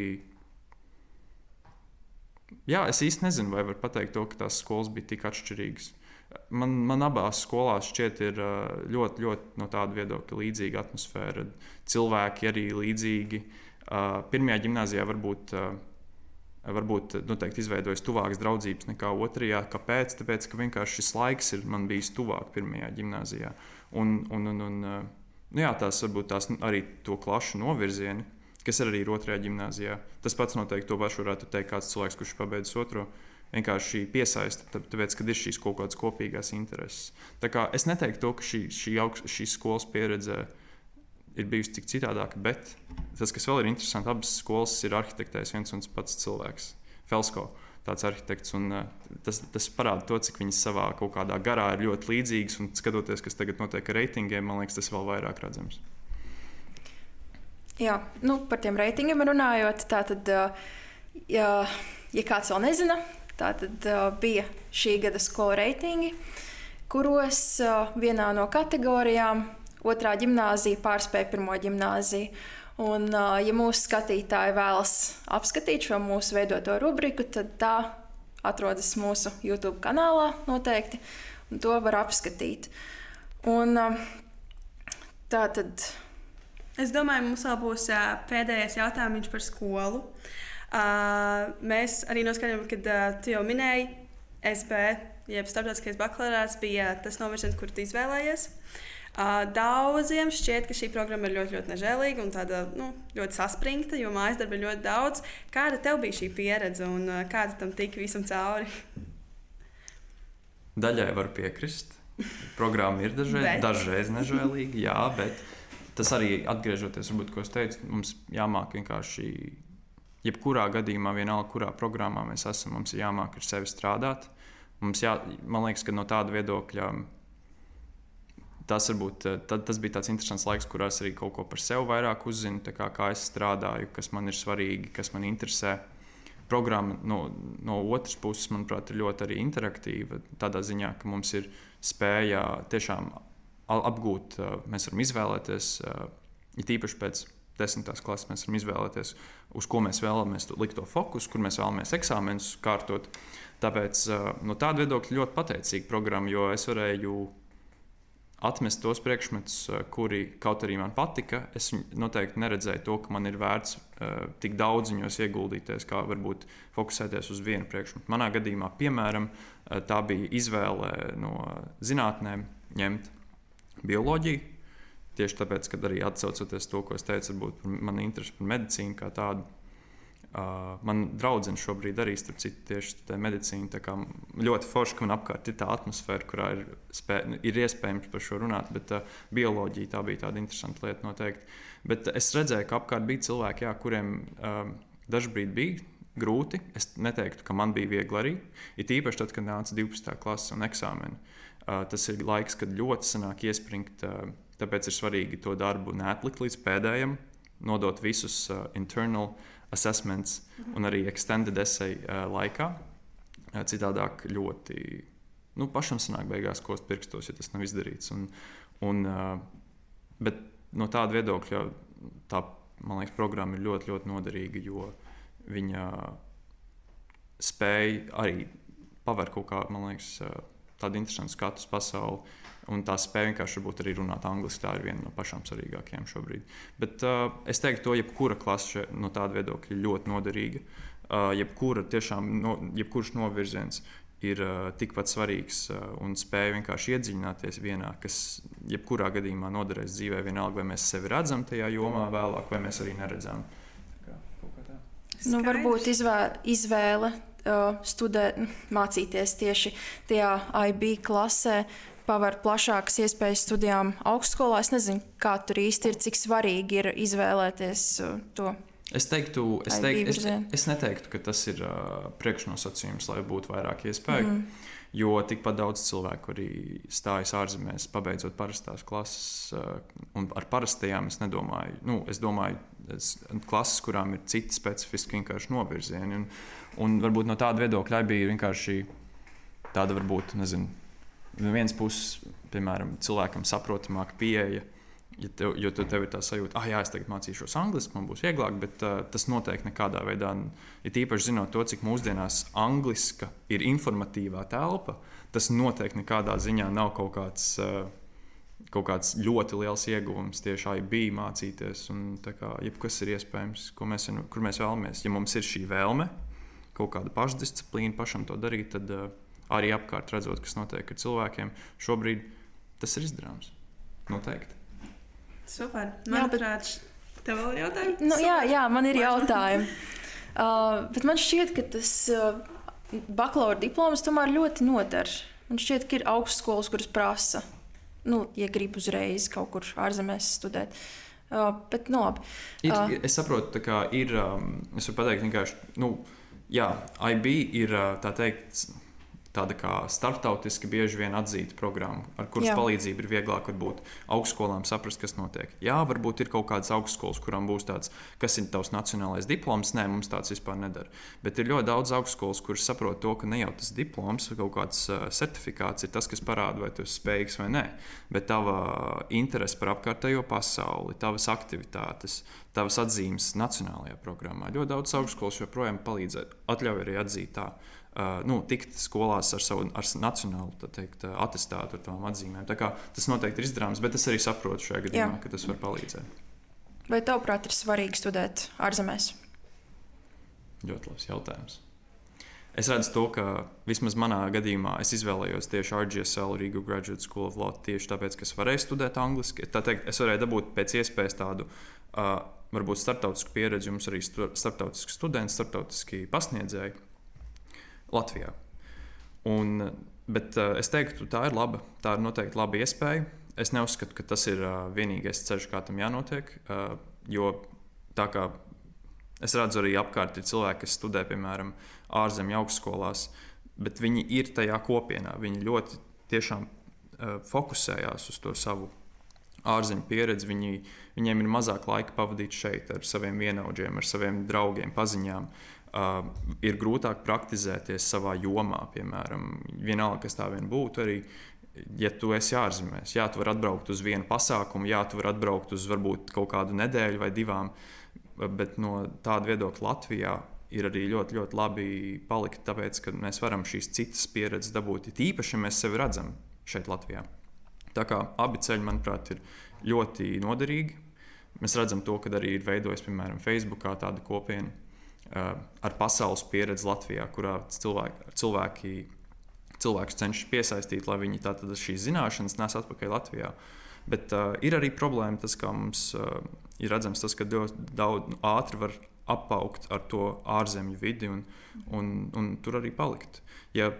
Jā, es īsti nezinu, vai var pateikt to, ka tās skolas bija tik atšķirīgas. Man, man abās skolās šķiet, ir ļoti, ļoti no tāda viedokļa līdzīga atmosfēra. Cilvēki arī līdzīgi. Pirmajā gimnājā varbūt, varbūt noteikti izveidojas tuvākas draudzības nekā otrajā. Kāpēc? Tāpēc, ka vienkārši šis laiks ir man bijis tuvāk pirmajā gimnājā. Un, un, un, un, nu jā, tās varbūt tās arī to klašu novirzieni, kas arī ir otrajā gimnājā. Tas pats noteikti to pašu varētu teikt kāds cilvēks, kurš pabeidzis otro. Vienkārši piesaista, tāpēc, ka ir šīs kaut kādas kopīgās intereses. Tā kā es neteiktu to, ka šī, šī, augst, šī skolas pieredze ir bijusi tik citādāka, bet tas, kas vēl ir interesanti, abas skolas ir arhitektējis viens un tas pats cilvēks, Felsko. Tāds arhitekts. Un, uh, tas, tas parāda to, cik viņas savā kaut kādā garā ir ļoti līdzīgas. Un skatoties, kas tagad notiek ar reitingiem, man liekas, tas vēl vairāk redzams. Jā, nu, par tiem reitingiem runājot, tā tad, ja, ja kāds vēl nezina, tā tad bija šī gada skolu reitingi, kuros vienā no kategorijām otrā gimnāzija pārspēja pirmo gimnāziju. Un, ja mūsu skatītāji vēlas apskatīt šo mūsu veidoto rubriku, tad tā atrodas mūsu YouTube kanālā noteikti, un to var apskatīt. Un, tā tad. Es domāju, mums vēl būs uh, pēdējais jautājums par skolu. Uh, mēs arī noskaidrojam, ka uh, tu jau minēji, SB, jeb starptautiskais bakalārāts, bija tas novirziens, kur tu izvēlējies. Uh, Daudziem šķiet, ka šī programma ir ļoti, ļoti nežēlīga un tāda, nu, ļoti saspringta, jo mājas darba ir ļoti daudz. Kāda tev bija šī pieredze un kāda tam tika visam cauri? Daļai var piekrist. [LAUGHS] Programma ir dažreiz, dažreiz nežēlīga, jā, bet tas arī atgriežoties, varbūt, ko es teicu, mums jāmāk vienkārši. Jebkurā gadījumā, vienalga, kurā programmā mēs esam, mums ir jāmāk ar sevi strādāt. Mums jā, man liekas, ka no tāda viedokļa tas, varbūt, uh, tad, tas bija tāds interesants laiks, kurā es arī kaut ko par sevi vairāk uzzinu, kā, kā es strādāju, kas man ir svarīgi, kas man interesē. Programma no, no otras puses, manuprāt, ir ļoti interaktīva. Tādā ziņā, ka mums ir spēja tiešām apgūt, uh, mēs varam izvēlēties, it īpaši pēc desmitās klases, mēs varam izvēlēties, uz ko mēs vēlamies likt to fokusu, kur mēs vēlamies eksāmenus kārtot. Tāpēc no tāda viedokļa ļoti pateicīga programma, jo es varēju atmest tos priekšmetus, kuri kaut arī man patika. Es noteikti neredzēju to, ka man ir vērts tik daudz viņos ieguldīties, kā varbūt fokusēties uz vienu priekšmetu. Manā gadījumā, piemēram, tā bija izvēle no zinātnēm ņemt bioloģiju. Tieši tāpēc, kad arī atcaucoties to, ko es teicu, varbūt man interesi par medicīnu kā tādu Uh, man draudzene šobrīd arī citu, tieši studē medicīnu. Ļoti forši, ka man apkārt ir tā atmosfēra, kurā ir, spē, ir iespējams par šo runāt. Bet uh, bioloģija tā bija tāda interesanta lieta noteikti. Bet es redzēju, ka apkārt bija cilvēki, jā, kuriem uh, dažkārt bija grūti. Es neteiktu, ka man bija viegli arī. Ir īpaši tad, kad nāca 12. klases un eksāmeni. Uh, tas ir laiks, kad ļoti sanāk iespringt. Uh, tāpēc ir svarīgi to darbu neatlikt līdz pēdējiem, nodot visus uh, internal assessments un arī extended essay uh, laikā. Uh, citādāk ļoti nu, pašam sanāk beigās kost pirkstos, ja tas nav izdarīts. Un, un, uh, bet no tāda viedokļa tā, man liekas, programma ir ļoti, ļoti noderīga, jo viņa spēja arī pavērt kaut kādu, man liekas, tādu interesantu skatu uz pasauli Un tā spēja vienkārši arī runāt angliski, tā ir viena no pašām svarīgākajām šobrīd. Bet uh, es teiktu, ka jebkura klase no tāda viedokļa ir ļoti noderīga. Uh, jebkura tiešām, no, jebkurš novirziens ir uh, tikpat svarīgs uh, un spēja vienkārši iedziļināties vienā, kas jebkurā gadījumā noderēs dzīvē, vienalga vai mēs sevi redzam tajā jomā vēlāk, vai mēs arī neredzam. Nu, varbūt izvēle, izvēle studēt, mācīties tieši tajā IB klasē paver plašākas iespējas studijām augstskolā. Es nezinu, kā tur īsti ir, cik svarīgi ir izvēlēties uh, to. Es teiktu, es, teiktu, es, es neteiktu, ka tas ir uh, priekšnosacījums, lai būtu vairāk iespēju. Mm. Jo tikpat daudz cilvēku arī stājas ārzemēs, pabeidzot parastās klases, uh, un ar parastajām es nedomāju. Nu, es domāju, es, klases, kurām ir citi specifiski vienkārši novirzieni. Un, un varbūt no tāda viedokļa bija vienkārši tāda, varbūt, nezinu, no vienas puses, piemēram, cilvēkam saprotamāka pieeja. Ja tev, jo tev, tev ir tā sajūta, ah, jā, es tagad mācīšos angliski, man būs vieglāk, bet uh, tas noteikti nekādā veidā, ir ja īpaši zinot to, cik mūsdienās angliska ir informatīvā telpa, tas noteikti nekādā ziņā nav kaut kāds, uh, kaut kāds ļoti liels ieguvums tieši IB mācīties. Un, kā, jebkas ir iespējams, mēs, kur mēs vēlamies. Ja mums ir šī vēlme, kaut kāda pašdisciplīna pašam to darīt, tad uh, arī apkārt redzot, kas notiek ar cilvēkiem, šobrīd tas ir izdarāms. Noteikti. Super. Manuprāt, tev vēl ir jautājumi? Nu, jā, jā, man ir jautājumi. [LAUGHS] uh, bet man šķiet, ka tas uh, bakalaura diploms tomēr ļoti noder. Man šķiet, ka ir augstskolas, kuras prasa, nu, ja grib uzreiz kaut kur ārzemēs studēt. Uh, bet, nu, labi. Ir, uh, es saprotu, ka ir. Um, es varu pateikt, vienkārši, nu, jā, IB ir tā teikt tāda kā starptautiski bieži vien atzīta programma, ar kuras Jā. palīdzību ir vieglāk varbūt augstskolām saprast, kas notiek. Jā, varbūt ir kaut kādas augstskolas, kurām būs tāds, kas ir tavs nacionālais diploms. Nē, mums tāds vispār nedara. Bet ir ļoti daudz augstskolas, kuras saprot to, ka ne jau tas diploms vai kaut kāds uh, certifikāts ir tas, kas parāda, vai tu esi spējīgs vai nē, bet tava interese par apkārtējo pasauli, tavas aktivitātes, tavas atzīmes nacionālajā programmā. Ļoti daudz augstskolas joprojām palīdz atļauj arī atzīt tā uh, nu, tikt skolās ar savu ar nacionālu teikt, attestātu, ar tām atzīmēm. Tas noteikti ir izdarāms, bet es arī saprotu šajā gadījumā, Jā. ka tas var palīdzēt. Vai tavuprāt, ir svarīgi studēt ārzemēs? Ļoti labs jautājums. Es redzu to, ka vismaz manā gadījumā es izvēlējos tieši RGSL, Riga Graduate School of Law, tieši tāpēc, ka es varēju studēt angliski. Tā teikt, es varēju dabūt pēc iespējas tādu, uh, varbūt starptautisku pieredzi, jums arī starptautiski studenti, starptautiski pasniedzēji. Latvijā. Un, bet uh, es teiktu, tā ir laba. Tā ir noteikti laba iespēja. Es neuzskatu, ka tas ir uh, vienīgais ceļš, kā tam jānotiek. Uh, jo tā kā es redzu, arī apkārt ir cilvēki, kas studē, piemēram, ārzemju augstskolās, bet viņi ir tajā kopienā. Viņi ļoti tiešām fokusējās uz to savu ārzemju pieredzi. Viņi, viņiem ir mazāk laika pavadīt šeit ar saviem vienaudžiem, ar saviem draugiem, paziņām. Uh, ir grūtāk praktizēties savā jomā, piemēram, vienalga, kas tā vien būtu. Arī, ja tu esi ārzemēs, jā, tu vari atbraukt uz vienu pasākumu, jā, tu vari atbraukt uz varbūt kaut kādu nedēļu vai divām, bet no tāda viedokļa Latvijā ir arī ļoti, ļoti labi palikt, tāpēc, ka mēs varam šīs citas pieredzes dabūt. It īpaši, ja mēs sevi redzam šeit, Latvijā. Tā kā abi ceļi, manuprāt, ir ļoti noderīgi. Mēs redzam to, ka arī ir veidojis, piemēram, Facebook tāda kopiena ar pasaules pieredzi Latvijā, kurā cilvēki, cilvēki cilvēkus cenšas piesaistīt, lai viņi tātad šīs zināšanas nes atpakaļ Latvijā. Bet uh, ir arī problēma, tas, kā mums uh, ir redzams, tas, ka ļoti daudz nu, ātri var apaugt ar to ārzemju vidi un, un, un tur arī palikt. Ja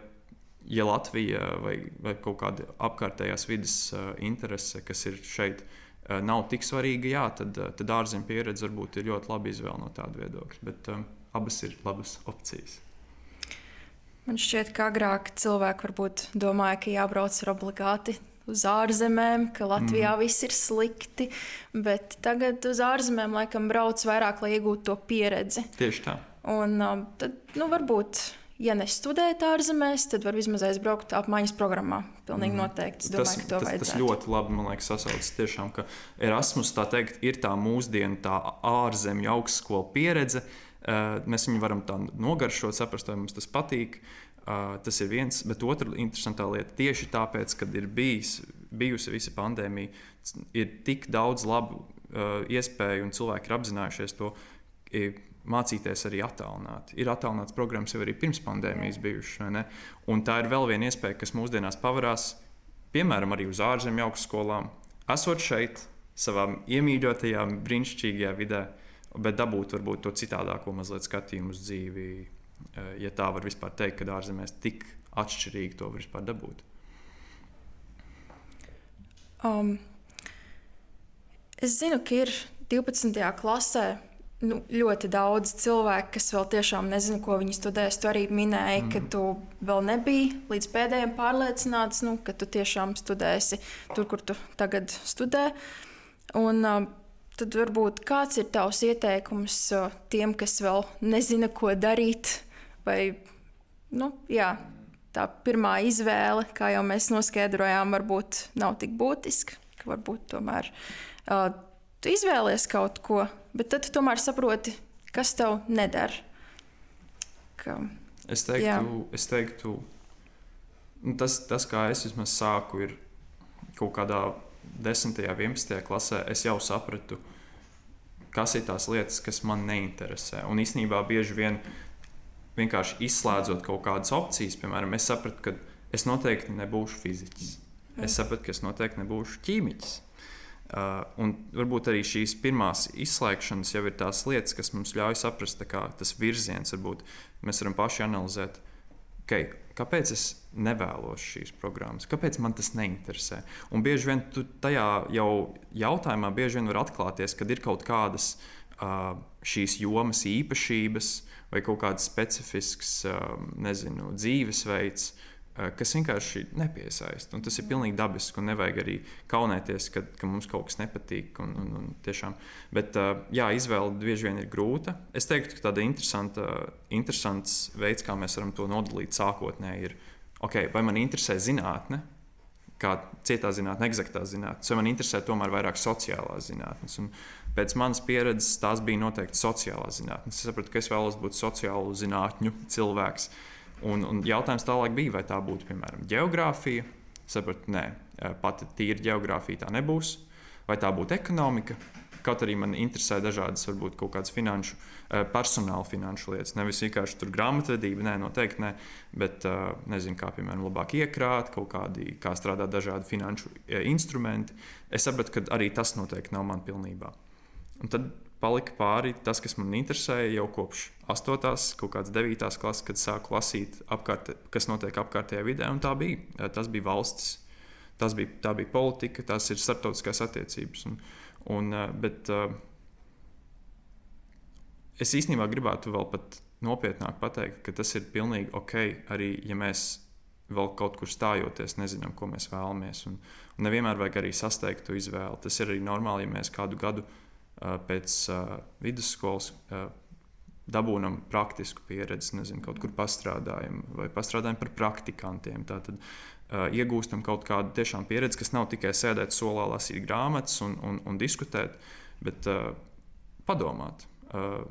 ja Latvija vai, vai kaut kāda apkārtējās vidas uh, interese, kas ir šeit, uh, nav tik svarīga, jā, tad, uh, tad ārzemju pieredze varbūt ir ļoti laba izvēle no tāda viedokļa. Bet um, abas ir labas opcijas. Man šķiet, ka agrāk cilvēki varbūt domāja, ka jābrauc ar obligāti uz ārzemēm, ka Latvijā mm. viss ir slikti, bet tagad uz ārzemēm laikam brauc vairāk, lai iegūtu to pieredzi. Tieši tā. Un um, tad, nu, varbūt ja nestudējat ārzemēs, tad var vismaz aizbraukt apmaiņas programmā. Pilnīgi mm. noteikti. Es domāju, tas, ka to tas, vajadzētu. Tas ļoti labi, man liekas, sasaucas tiešām, ka Erasmus tā teikt, ir tā mūsdienu tā ārzemju augstskola pieredze. Uh, mēs viņu varam tā nogaršot, saprast, vai mums tas patīk. Uh, tas ir viens, bet otra interesantā lieta tieši tāpēc, ka ir bijis, bijusi visa pandēmija, ir tik daudz labu uh, iespēju un cilvēki ir apzinājušies to mācīties arī attālināti. Ir attālināts programmas jau arī pirms pandēmijas bijušas. Tā ir vēl viena iespēja, kas mūsdienās pavarās, piemēram, arī uz ārzemju augstskolām. Esot šeit, savā iemīļotajā, brīnišķīgajā vidē, bet dabūt varbūt to citādāko mazliet skatījumu uz dzīvi. Eh, ja tā var vispār teikt, ka ārzemēs tik atšķirīgi to var vispār dabūt. Um, es zinu, ka ir 12. klasē nu, ļoti daudz cilvēku, kas vēl tiešām nezina, ko viņi studēs. Tu arī minēji, mm. ka tu vēl nebiji līdz pēdējiem pārliecināts, nu, ka tu tiešām studēsi tur, kur tu tagad studē. Un, uh, tad varbūt kāds ir tavs ieteikums tiem, kas vēl nezina, ko darīt? Vai, nu, jā, tā pirmā izvēle, kā jau mēs noskaidrojām, varbūt nav tik būtiska. Varbūt tomēr uh, tu izvēlies kaut ko, bet tad tu tomēr saproti, kas tev nedara. Ka, es teiktu, jā. es teiktu nu, tas, tas, kā es vismaz sāku, ir kaut kādā 10. un 11. klasē. Es jau sapratu, kas ir tās lietas, kas man neinteresē. Un īsnībā bieži vien vienkārši izslēdzot kaut kādas opcijas, piemēram, es sapratu, ka es noteikti nebūšu fiziķis. Es sapratu, ka es noteikti nebūšu ķīmiķis. Uh, un varbūt arī šīs pirmās izslēgšanas jau ir tās lietas, kas mums ļauj saprast, kā tas virziens varbūt mēs varam paši analizēt. Okay, kāpēc es nevēlos šīs programmas? Kāpēc man tas neinteresē? Un bieži vien tajā jau jautājumā var atklāties, ka ir kaut kādas uh, šīs jomas īpašības vai kaut kāds specifisks uh, nezinu, dzīvesveids, uh, kas vienkārši nepiesaista. Un tas ir pilnīgi dabiski, nevajag arī kaunēties, ka, ka mums kaut kas nepatīk. Un, un, un tiešām. Bet jā, izvēle bieži vien ir grūta. Es teiktu, ka interesanta, interesants veids, kā mēs varam to nodalīt sākotnēji, ir, okay, vai man interesē zinātne. Kā cietā zinātnē, eksaktā zinātnē, vai man interesē tomēr vairāk sociālās zinātnes. Un pēc manas pieredzes tās bija noteikti sociālās zinātnes. Es sapratu, ka es vēlos būt sociālu zinātņu cilvēks. Un, un jautājums tālāk bija, vai tā būtu piemēram geogrāfija. Sapratu, nē, pati tīra geogrāfija tā nebūs. Vai tā būtu ekonomika? Kaut arī man interesē dažādas, varbūt kaut kādas finanšu, personāla finanšu lietas. Nevis vienkārši tur grāmatvedība, nē, noteikti nē, bet nezinu, kā piemēram labāk iekrāt, kaut kādi, kā strādāt dažādi finanšu instrumenti. Es sapratu, ka arī tas noteikti nav man pilnībā. Un tad palika pāri tas, kas man interesēja jau kopš 8. kaut kādas 9. klases, kad sāku lasīt, apkārt, kas notiek apkārtējā vidē. Tā bija, tas bija valsts, tas bija, tā bija politika, tas ir starptautiskās attiecības. Un, un, bet es īstenībā gribētu vēl pat nopietnāk pateikt, ka tas ir pilnīgi ok, arī ja mēs vēl kaut kur stājoties, nezinām, ko mēs vēlamies. Un, un nevienmēr vajag arī sasteigt to izvēli. Tas ir arī normāli, ja mēs kādu gadu uh, pēc vidusskolas dabūjam praktisku pieredzi, nezinu, kaut kur pastrādājam vai pastrādājam par praktikantiem. Tātad iegūstam kaut kādu tiešām pieredzi, kas nav tikai sēdēt solā, lasīt grāmatas un, un, un diskutēt, bet uh, padomāt. Uh,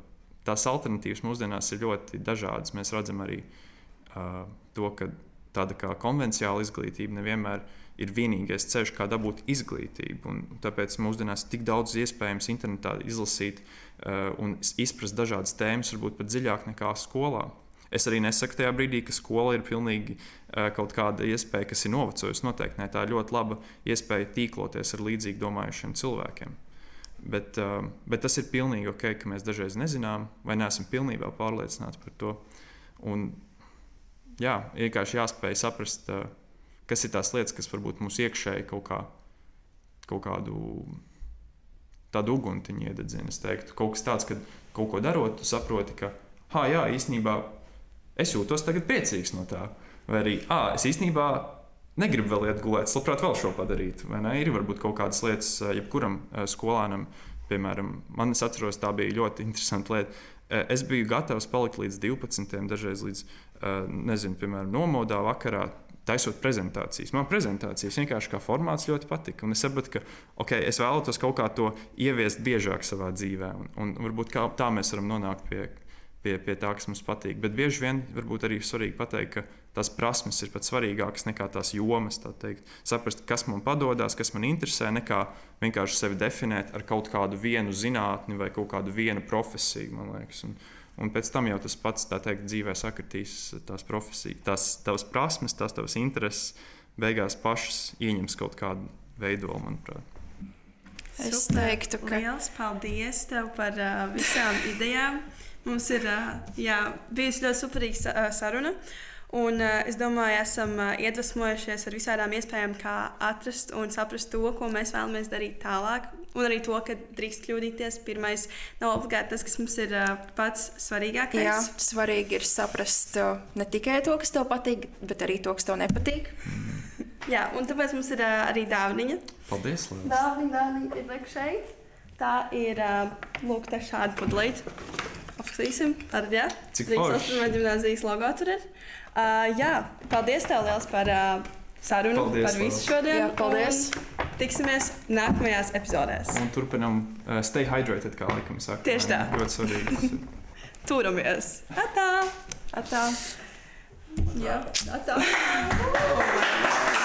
tās alternatīvas mūsdienās ir ļoti dažādas. Mēs redzam arī uh, to, ka tāda kā konvencionāla izglītība nevienmēr ir vienīgais ceļš, kā dabūt izglītību. Un tāpēc mūsdienās ir tik daudz iespējams internetā izlasīt uh, un izprast dažādas tēmas, varbūt pat dziļāk nekā skolā. Es arī nesaku tajā brīdī, ka skola ir pilnīgi uh, kaut kāda iespēja, kas ir novecojusi. Noteikti ne. Tā ir ļoti laba iespēja tīkloties ar līdzīgi domājušiem cilvēkiem. Bet, uh, bet tas ir pilnīgi ok, ka mēs dažreiz nezinām vai neesam pilnībā pārliecināti par to. Un jā, vienkārši jāspēj saprast, uh, kas ir tās lietas, kas varbūt mums iekšēji kaut, kā, kaut kādu tādu uguntiņu iededzina. Es teiktu, kaut kas tāds, ka kaut ko darot, tu saproti, ka, ah, jā, īstenībā es jūtos tagad priecīgs no tā. Vai arī, ah, es īstenībā negribu vēl iet gulēt, es labprāt vēl šo padarīt. Ir varbūt kaut kādas lietas, jebkuram skolānam, piemēram, man es atceros, tā bija ļoti [LAUGHS] interesanta lieta. Es biju gatavs palikt līdz 12, dažreiz līdz, nezinu, piemēram, nomodā vakarā, taisot prezentācijas. Man prezentācijas vienkārši kā formāts ļoti patika. Un es sapratu, ka okay, es vēlētos kaut kā to ieviest biežāk savā dzīvē. Un, un varbūt tā mēs varam nonākt pie, pie, pie tā, kas mums patīk. Bet bieži vien varbūt arī svarīgi pateikt, ka tās prasmes ir pat svarīgākas nekā tās jomas. Saprast, kas man padodas, kas man interesē, nekā vienkārši sevi definēt ar kaut kādu vienu zinātni vai kaut kādu vienu profesiju. Un, un pēc tam jau tas pats teikt, dzīvē sakritīs tās profesijas, tās tavas prasmes, tās tavas intereses, beigās pašas ieņems kaut kādu veidolu, manuprāt. Es Super. teiktu, ka liels paldies tev par uh, visām idejām. Mums ir jā, bijusi ļoti superīga saruna. Un, uh, es domāju, esam uh, iedvesmojušies ar visādām iespējām, kā atrast un saprast to, ko mēs vēlamies darīt tālāk. Un arī to, ka drīkst kļūdīties. Pirmais nav obligāti tas, kas mums ir uh, pats svarīgākais. Jā, svarīgi ir saprast uh, ne tikai to, kas tev patīk, bet arī to, kas tev nepatīk. [LAUGHS] Jā, un tāpēc mums ir uh, arī dāvaniņa. Paldies! Dāvaniņa, dāvaniņa ir šeit. Tā ir uh, lūk, šāda pudelīte. Apskatīsim, ar jā. Cik. Rīgas gimnāzijas logo tur ir. Uh, jā, paldies tev liels par uh, sarunu, paldies, par visu šodien. Jā, paldies. Tiksimies nākamajās epizodēs. Un turpinam uh, stay hydrated, kā laikam saka. Tieši tā. Ļoti svarīgi. [LAUGHS] Turamies. Atā! Atā! Jā, atā! [LAUGHS]